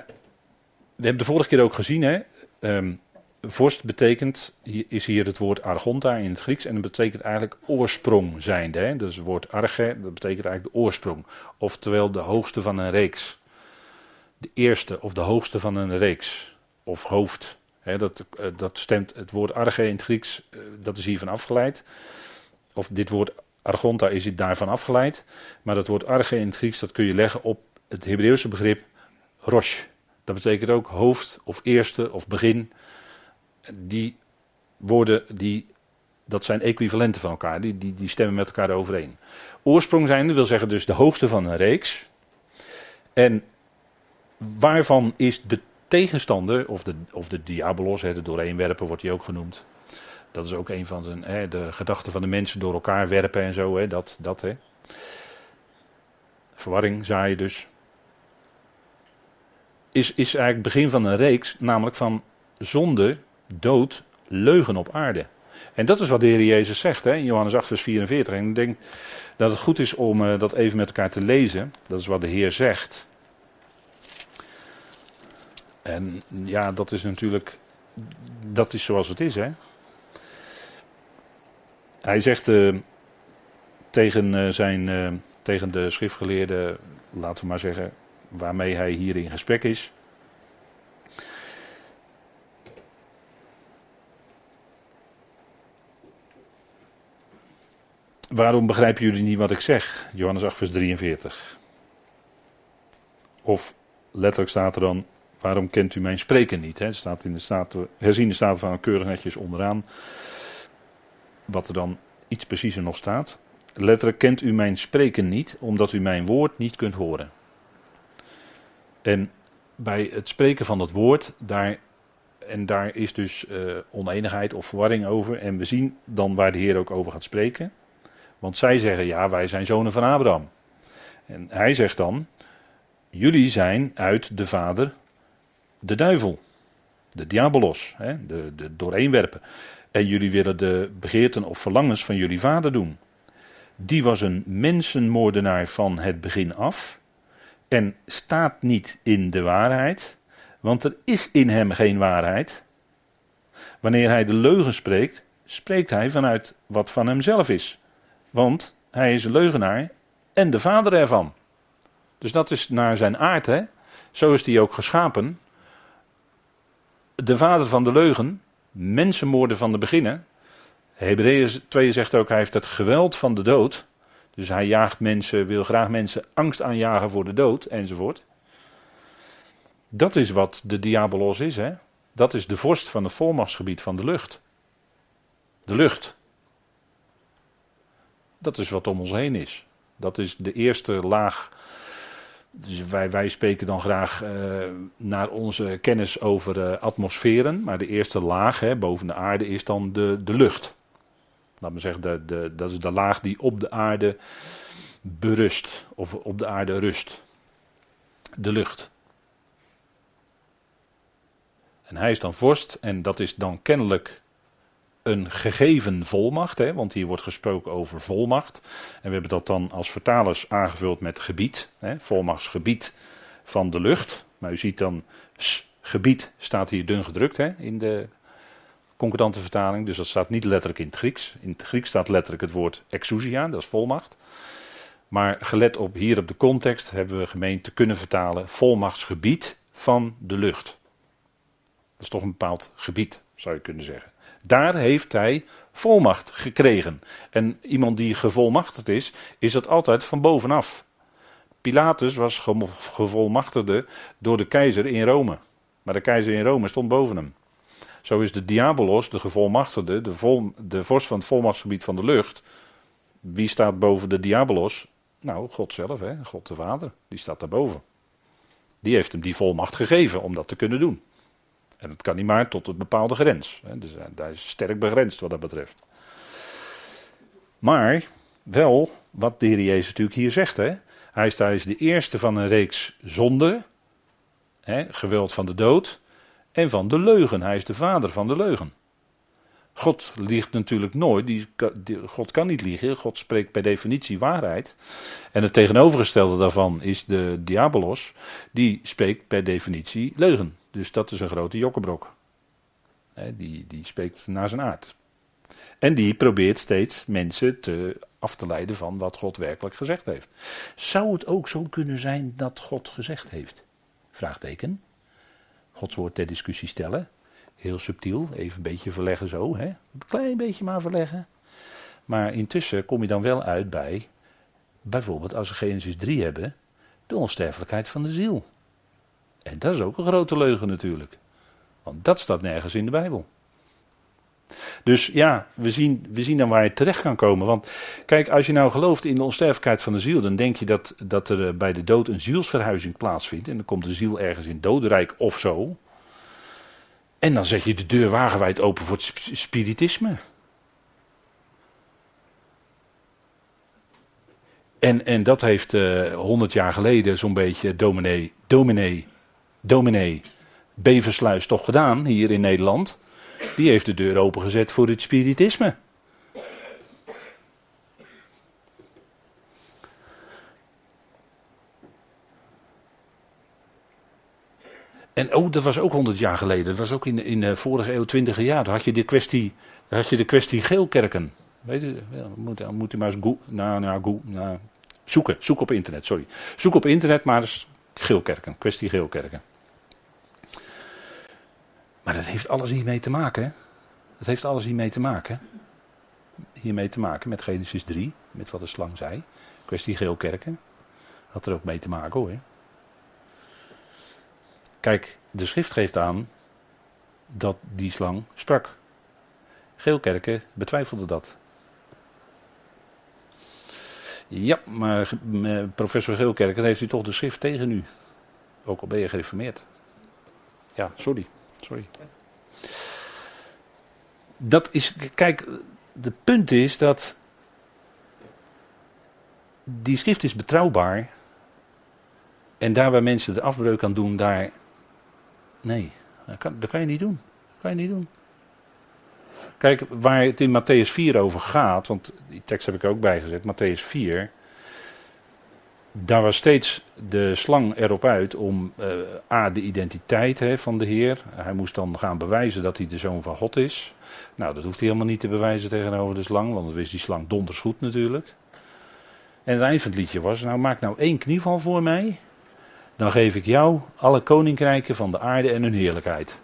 we hebben de vorige keer ook gezien, hè. Um, vorst betekent, is hier het woord argonta in het Grieks en dat betekent eigenlijk oorsprong zijnde. Hè? Dus het woord arge, dat betekent eigenlijk de oorsprong. Oftewel de hoogste van een reeks. De eerste of de hoogste van een reeks. Of hoofd. Hè? Dat, uh, dat stemt, het woord arge in het Grieks, uh, dat is hiervan afgeleid. Of dit woord argonta is daarvan afgeleid. Maar dat woord arge in het Grieks, dat kun je leggen op het Hebreeuwse begrip rosh. Dat betekent ook hoofd of eerste of begin. Die woorden, die, dat zijn equivalenten van elkaar. Die, die, die stemmen met elkaar overeen. Oorsprong zijnde wil zeggen dus de hoogste van een reeks. En waarvan is de tegenstander, of de, of de diabolos, de doorheenwerper wordt hij ook genoemd. Dat is ook een van zijn, hè, de gedachten van de mensen door elkaar werpen en zo. Hè, dat, dat, hè. Verwarring zaaien dus is, is eigenlijk het begin van een reeks, namelijk van zonde, dood, leugen op aarde. En dat is wat de Heer Jezus zegt hè, in Johannes 8, vers 44. En ik denk dat het goed is om uh, dat even met elkaar te lezen. Dat is wat de Heer zegt. En ja, dat is natuurlijk, dat is zoals het is. Hè. Hij zegt uh, tegen, uh, zijn, tegen de schriftgeleerde, laten we maar zeggen, waarmee hij hier in gesprek is. Waarom begrijpen jullie niet wat ik zeg? Johannes 8, vers 43. Of letterlijk staat er dan: Waarom kent u mijn spreken niet? Het staat in de staat, herziende staat van keurig netjes onderaan. Wat er dan iets preciezer nog staat. Letterlijk kent u mijn spreken niet, omdat u mijn woord niet kunt horen. En bij het spreken van dat woord, daar, en daar is dus uh, oneenigheid of verwarring over. En we zien dan waar de Heer ook over gaat spreken. Want zij zeggen, ja, wij zijn zonen van Abraham. En hij zegt dan, jullie zijn uit de vader de duivel. De diabolos, hè, de, de dooreenwerpen. En jullie willen de begeerten of verlangens van jullie vader doen. Die was een mensenmoordenaar van het begin af en staat niet in de waarheid, want er is in hem geen waarheid. Wanneer hij de leugen spreekt, spreekt hij vanuit wat van hemzelf is. Want hij is een leugenaar en de vader ervan. Dus dat is naar zijn aard, hè? Zo is hij ook geschapen. De vader van de leugen, mensenmoorden van de beginnen. Hebreeën 2 zegt ook, hij heeft het geweld van de dood Dus hij jaagt mensen, wil graag mensen angst aanjagen voor de dood enzovoort. Dat is wat de diabolos is, hè? Dat is de vorst van het volmachtsgebied van de lucht. De lucht. Dat is wat om ons heen is. Dat is de eerste laag. Dus wij, wij spreken dan graag uh, naar onze kennis over uh, atmosferen. Maar de eerste laag hè, boven de aarde is dan de, de lucht. Laat me zeggen, de, dat is de laag die op de aarde berust. Of op de aarde rust. De lucht. En hij is dan vorst en dat is dan kennelijk een gegeven volmacht, hè, want hier wordt gesproken over volmacht. En we hebben dat dan als vertalers aangevuld met gebied, hè, volmachtsgebied van de lucht. Maar u ziet dan, gebied staat hier dun gedrukt hè, in de concordante vertaling, dus dat staat niet letterlijk in het Grieks. In het Grieks staat letterlijk het woord exousia, dat is volmacht. Maar gelet op hier op de context hebben we gemeend te kunnen vertalen volmachtsgebied van de lucht. Dat is toch een bepaald gebied, zou je kunnen zeggen. Daar heeft hij volmacht gekregen. En iemand die gevolmachtigd is, is dat altijd van bovenaf. Pilatus was gevolmachtigde door de keizer in Rome. Maar de keizer in Rome stond boven hem. Zo is de diabolos, de gevolmachtigde, de, de vorst van het volmachtsgebied van de lucht. Wie staat boven de diabolos? Nou, God zelf, hè? God de Vader. Die staat daarboven. Die heeft hem die volmacht gegeven om dat te kunnen doen. En het kan niet maar tot een bepaalde grens. Hè. Dus daar is sterk begrensd wat dat betreft. Maar wel wat de Heer Jezus natuurlijk hier zegt. Hè. Hij is, is de eerste van een reeks zonden. Hè, geweld van de dood. En van de leugen. Hij is de vader van de leugen. God liegt natuurlijk nooit. Die, God kan niet liegen. God spreekt per definitie waarheid. En het tegenovergestelde daarvan is de diabolos. Die spreekt per definitie leugen. Dus dat is een grote jokkenbrok. die, die spreekt naar zijn aard. En die probeert steeds mensen te, af te leiden van wat God werkelijk gezegd heeft. Zou het ook zo kunnen zijn dat God gezegd heeft? Vraagteken. Gods woord ter discussie stellen. Heel subtiel, even een beetje verleggen zo. Hè? Een klein beetje maar verleggen. Maar intussen kom je dan wel uit bij, bijvoorbeeld als we Genesis 3 hebben, de onsterfelijkheid van de ziel. En dat is ook een grote leugen natuurlijk. Want dat staat nergens in de Bijbel. Dus ja, we zien, we zien dan waar je terecht kan komen. Want kijk, als je nou gelooft in de onsterfelijkheid van de ziel, dan denk je dat, dat er eh, bij de dood een zielsverhuizing plaatsvindt. En dan komt de ziel ergens in dodenrijk of zo. En dan zet je de deur wagenwijd open voor het spiritisme. En, en dat heeft eh, honderd jaar geleden zo'n beetje dominee, dominee dominee Beversluis toch gedaan hier in Nederland. Die heeft de deur opengezet voor het spiritisme. En oh, dat was ook honderd jaar geleden. Dat was ook in, in de vorige eeuw, twintige jaar. Daar had je de kwestie, had je de kwestie geelkerken. Weet je, moet, moet u maar eens nou, nou, nou, zoeken. Zoek op internet, sorry. Zoek op internet maar eens geelkerken. Kwestie geelkerken. Maar dat heeft alles hiermee te maken. Dat heeft alles hiermee te maken. Hiermee te maken met Genesis 3, met wat de slang zei. Kwestie geelkerken. Had er ook mee te maken hoor. Kijk, de schrift geeft aan dat die slang sprak. Geelkerken betwijfelde dat. Ja, maar eh, professor Geelkerken heeft u toch de schrift tegen u. Ook al ben je gereformeerd. Ja, sorry. Sorry. Dat is, kijk, de punt is dat die schrift is betrouwbaar. En daar waar mensen de afbreuk aan doen, daar. Nee, dat kan, kan je niet doen. Dat kan je niet doen. Kijk, waar het in Matthäus 4 over gaat, want die tekst heb ik ook bijgezet, Matthäus 4 daar was steeds de slang erop uit om uh, A, de identiteit hè, van de Heer. Hij moest dan gaan bewijzen dat hij de zoon van God is. Nou, dat hoeft hij helemaal niet te bewijzen tegenover de slang, want dat wist die slang donders goed natuurlijk. En het eind van het liedje was, nou maak nou één knieval voor mij, dan geef ik jou alle koninkrijken van de aarde en hun heerlijkheid.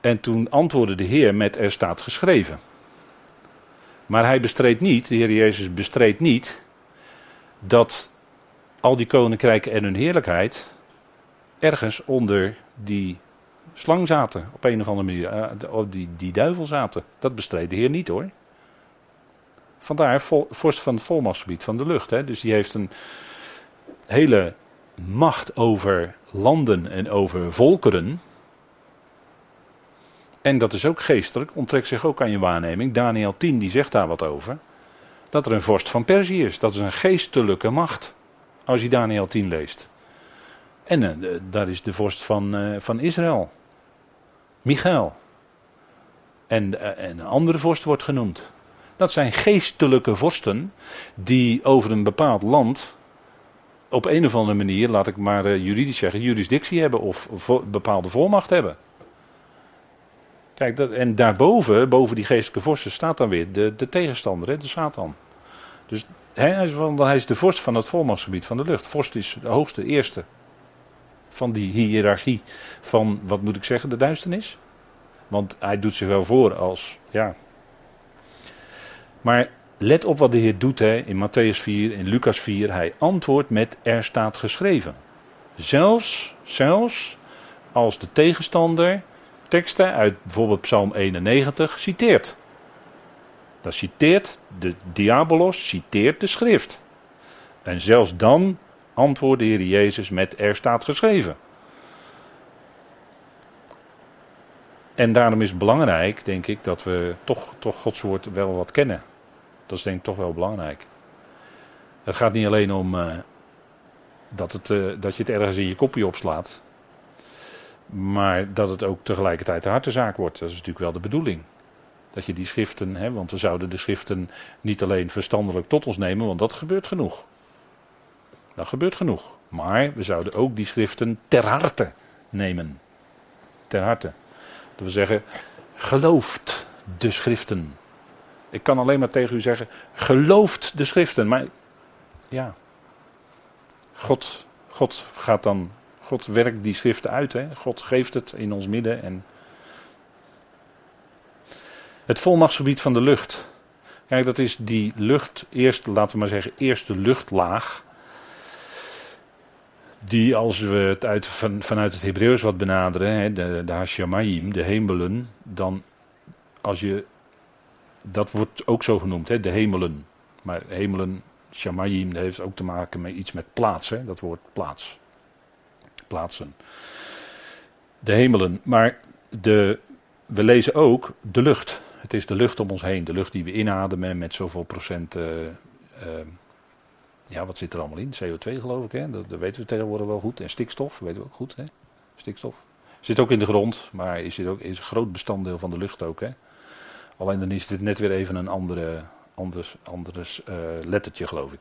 En toen antwoordde de Heer met er staat geschreven. Maar hij bestreed niet, de Heer Jezus bestreed niet, dat al die koninkrijken en hun heerlijkheid ergens onder die slang zaten. Op een of andere manier. Uh, die, die duivel zaten. Dat bestreed de Heer niet hoor. Vandaar vorst van het volmachtsgebied van de lucht. Hè. Dus die heeft een hele macht over landen en over volkeren. En dat is ook geestelijk, onttrekt zich ook aan je waarneming. Daniel 10 die zegt daar wat over. Dat er een vorst van Perzië is. Dat is een geestelijke macht. Als je Daniel 10 leest. En uh, daar is de vorst van, uh, van Israël. Michael. En, uh, en een andere vorst wordt genoemd. Dat zijn geestelijke vorsten die over een bepaald land op een of andere manier, laat ik maar juridisch zeggen, jurisdictie hebben of bepaalde volmacht hebben. Kijk, dat, en daarboven, boven die geestelijke vorsten, staat dan weer de, de tegenstander, de Satan. Dus hij is, hij is de vorst van het volmachtsgebied van de lucht. Vorst is de hoogste, eerste van die hiërarchie van, wat moet ik zeggen, de duisternis. Want hij doet zich wel voor als, ja. Maar let op wat de Heer doet hè, in Matthäus 4, in Lucas 4. Hij antwoordt met er staat geschreven. Zelfs, zelfs als de tegenstander teksten uit bijvoorbeeld Psalm 91 citeert. Dan citeert de diabolos, citeert de schrift. En zelfs dan antwoordde de Heer Jezus met er staat geschreven. En daarom is het belangrijk, denk ik, dat we toch, toch Gods woord wel wat kennen. Dat is denk ik toch wel belangrijk. Het gaat niet alleen om uh, dat, het, uh, dat je het ergens in je kopje opslaat. Maar dat het ook tegelijkertijd de hartezaak wordt. Dat is natuurlijk wel de bedoeling. Dat je die schriften, hè, want we zouden de schriften niet alleen verstandelijk tot ons nemen, want dat gebeurt genoeg. Dat gebeurt genoeg. Maar we zouden ook die schriften ter harte nemen. Ter harte. Dat we zeggen, gelooft de schriften. Ik kan alleen maar tegen u zeggen, gelooft de schriften. Maar ja, God, God gaat dan God werkt die schriften uit. Hè? God geeft het in ons midden. En het volmachtsgebied van de lucht. Kijk, dat is die lucht, eerst, laten we maar zeggen, eerste luchtlaag. Die, als we het uit, van, vanuit het Hebreeuws wat benaderen, hè, de, de Hashamayim, de hemelen, dan als je, dat wordt ook zo genoemd, hè, de hemelen. Maar hemelen, Shamayim, dat heeft ook te maken met iets met plaats, hè, dat woord plaats plaatsen. De hemelen, maar de, we lezen ook de lucht. Het is de lucht om ons heen, de lucht die we inademen met zoveel procent. Uh, uh, ja, wat zit er allemaal in? CO2 geloof ik, hè? Dat, weten we tegenwoordig wel goed. En stikstof, weten we ook goed, hè? Stikstof. Zit ook in de grond, maar is, ook, is een groot bestanddeel van de lucht ook, hè? Alleen dan is dit net weer even een andere, anders, anders uh, lettertje, geloof ik.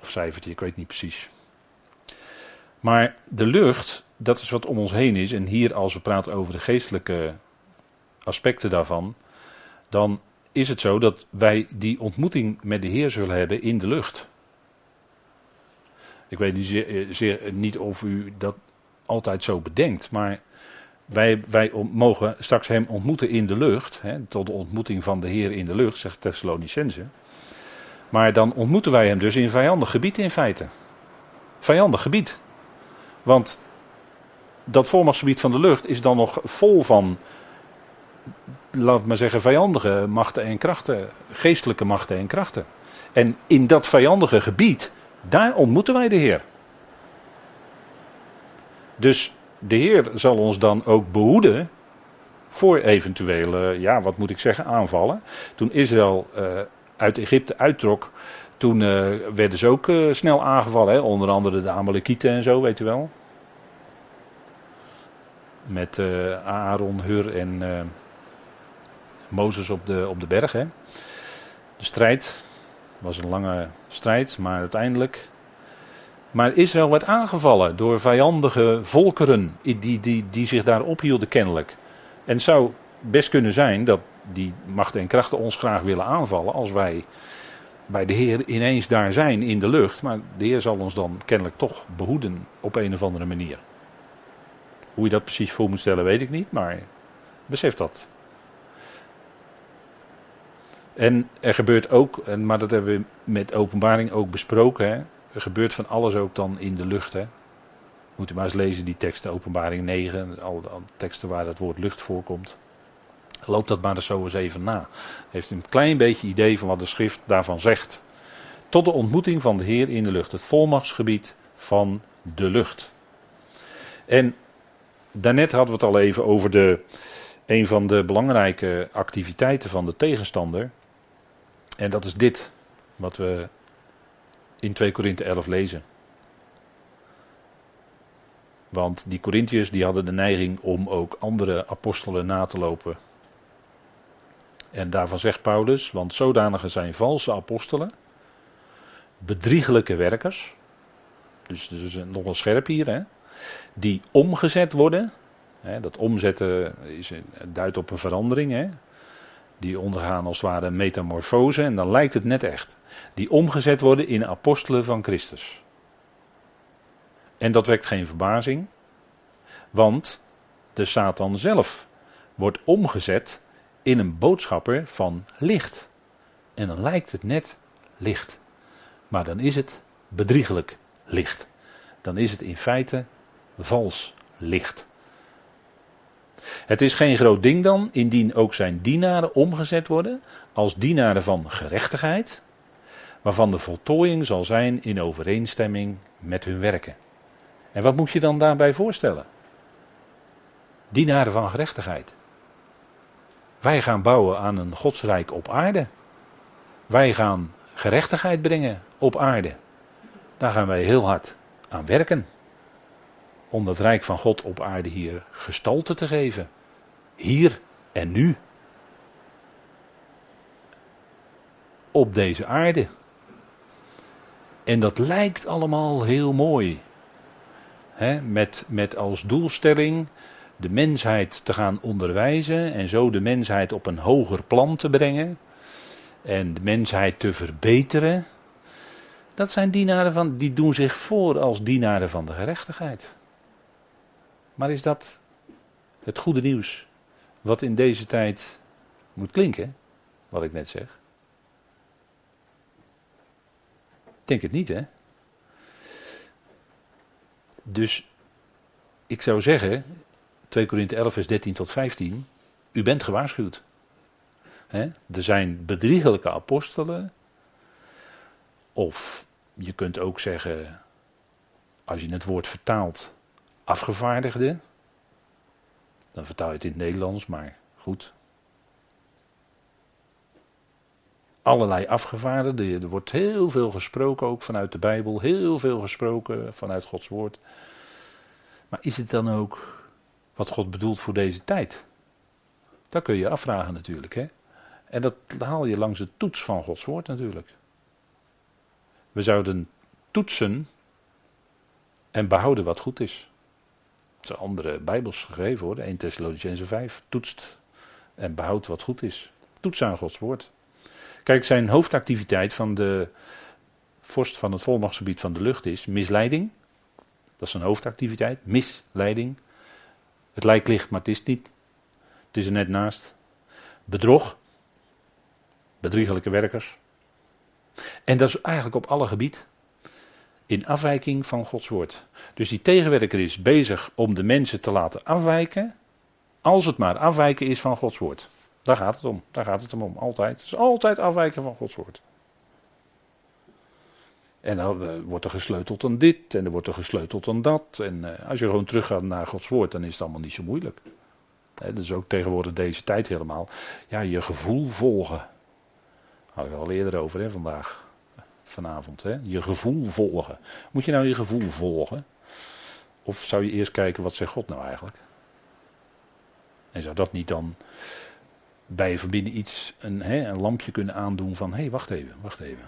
Of cijfertje, ik weet niet precies. Maar de lucht, dat is wat om ons heen is. En hier, als we praten over de geestelijke aspecten daarvan, dan is het zo dat wij die ontmoeting met de Heer zullen hebben in de lucht. Ik weet niet, zeer, zeer, niet of u dat altijd zo bedenkt, maar wij, wij mogen straks Hem ontmoeten in de lucht, hè, tot de ontmoeting van de Heer in de lucht, zegt Thessalonicense. Maar dan ontmoeten wij Hem dus in vijandig gebied in feite. Vijandig gebied. Want dat volmachtsgebied van de lucht is dan nog vol van, laat maar zeggen, vijandige machten en krachten, geestelijke machten en krachten. En in dat vijandige gebied, daar ontmoeten wij de Heer. Dus de Heer zal ons dan ook behoeden voor eventuele, ja, wat moet ik zeggen, aanvallen. Toen Israël uh, uit Egypte uittrok, toen uh, werden ze ook uh, snel aangevallen. Hè? Onder andere de Amalekieten en zo, weet u wel. Met uh, Aaron, Hur en Mozes op de, op de berg. Hè? De strijd was een lange strijd, maar uiteindelijk. Maar Israël werd aangevallen door vijandige volkeren die, die, die zich daar ophielden kennelijk. En het zou best kunnen zijn dat die machten en krachten ons graag willen aanvallen als wij bij de Heer ineens daar zijn in de lucht. Maar de Heer zal ons dan kennelijk toch behoeden op een of andere manier. Hoe je dat precies voor moet stellen, weet ik niet, maar besef dat. En er gebeurt ook, maar dat hebben we met openbaring ook besproken, hè, er gebeurt van alles ook dan in de lucht. Hè. Moet u maar eens lezen, die teksten, openbaring 9, alle, alle teksten waar het woord lucht voorkomt. Loop dat maar zo eens even na. Heeft een klein beetje idee van wat de schrift daarvan zegt. Tot de ontmoeting van de Heer in de lucht. Het volmachtsgebied van de lucht. En daarnet hadden we het al even over de, een van de belangrijke activiteiten van de tegenstander. En dat is dit, wat we in 2 Korinthe 11 lezen. Want die Corinthiërs die hadden de neiging om ook andere apostelen na te lopen. En daarvan zegt Paulus, want zodanige zijn valse apostelen, bedriegelijke werkers, dus, dus nog scherp hier, hè, die omgezet worden. Hè, dat omzetten is, duidt op een verandering. Hè, die ondergaan als het ware een metamorfose en dan lijkt het net echt. Die omgezet worden in apostelen van Christus. En dat wekt geen verbazing, want de Satan zelf wordt omgezet in een boodschapper van licht. En dan lijkt het net licht. Maar dan is het bedriegelijk licht. Dan is het in feite vals licht. Het is geen groot ding dan, indien ook zijn dienaren omgezet worden als dienaren van gerechtigheid, waarvan de voltooiing zal zijn in overeenstemming met hun werken. En wat moet je dan daarbij voorstellen? Dienaren van gerechtigheid. Wij gaan bouwen aan een godsrijk op aarde. Wij gaan gerechtigheid brengen op aarde. Daar gaan wij heel hard aan werken. Om dat rijk van God op aarde hier gestalte te geven. Hier en nu. Op deze aarde. En dat lijkt allemaal heel mooi. met, met als doelstelling de mensheid te gaan onderwijzen en zo de mensheid op een hoger plan te brengen en de mensheid te verbeteren. Dat zijn dienaren van, die doen zich voor als dienaren van de gerechtigheid. Maar is dat het goede nieuws wat in deze tijd moet klinken, wat ik net zeg? Ik denk het niet, hè? Dus ik zou zeggen, 2 Korinthe 11, vers 13 tot 15. U bent gewaarschuwd. er zijn bedriegelijke apostelen. Of je kunt ook zeggen, als je het woord vertaalt, afgevaardigden. Dan vertaal je het in het Nederlands, maar goed. Allerlei afgevaardigden. Er wordt heel veel gesproken, ook vanuit de Bijbel. Heel veel gesproken vanuit Gods woord. Maar is het dan ook wat God bedoelt voor deze tijd? Dat kun je afvragen natuurlijk. Hè? En dat haal je langs de toets van Gods woord natuurlijk. We zouden toetsen en behouden wat goed is. Dat is andere bijbels gegeven hoor, 1 Thessalonicense 5. Toetst en behoudt wat goed is. Toets aan Gods woord. Kijk, zijn hoofdactiviteit van de vorst van het volmachtsgebied van de lucht is misleiding. Dat is zijn hoofdactiviteit, misleiding. Het lijkt licht, maar het is niet. Het is er net naast. Bedrog. Bedriegelijke werkers. En dat is eigenlijk op alle gebied. In afwijking van Gods woord. Dus die tegenwerker is bezig om de mensen te laten afwijken. Als het maar afwijken is van Gods woord. Daar gaat het om. Daar gaat het om. Altijd. Het is altijd afwijken van Gods woord. En dan wordt er gesleuteld aan dit en er wordt er gesleuteld aan dat. En uh, als je gewoon teruggaat naar Gods woord, dan is het allemaal niet zo moeilijk. Hè, dat is ook tegenwoordig deze tijd helemaal. Ja, je gevoel volgen. Had ik al eerder over hè, vandaag, vanavond. Hè. Je gevoel volgen. Moet je nou je gevoel volgen? Of zou je eerst kijken, wat zegt God nou eigenlijk? En zou dat niet dan bij je verbinden iets, een, hè, een lampje kunnen aandoen van, hé, hey, wacht even, wacht even.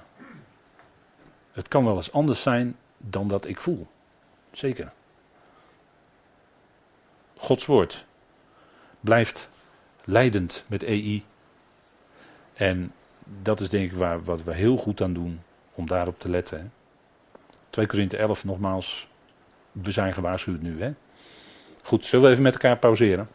Het kan wel eens anders zijn dan dat ik voel. Zeker. Gods woord blijft leidend met EI. En dat is denk ik waar, wat we heel goed aan doen om daarop te letten. 2 Korinthe 11 nogmaals, we zijn gewaarschuwd nu. Hè? Goed, zullen we even met elkaar pauzeren?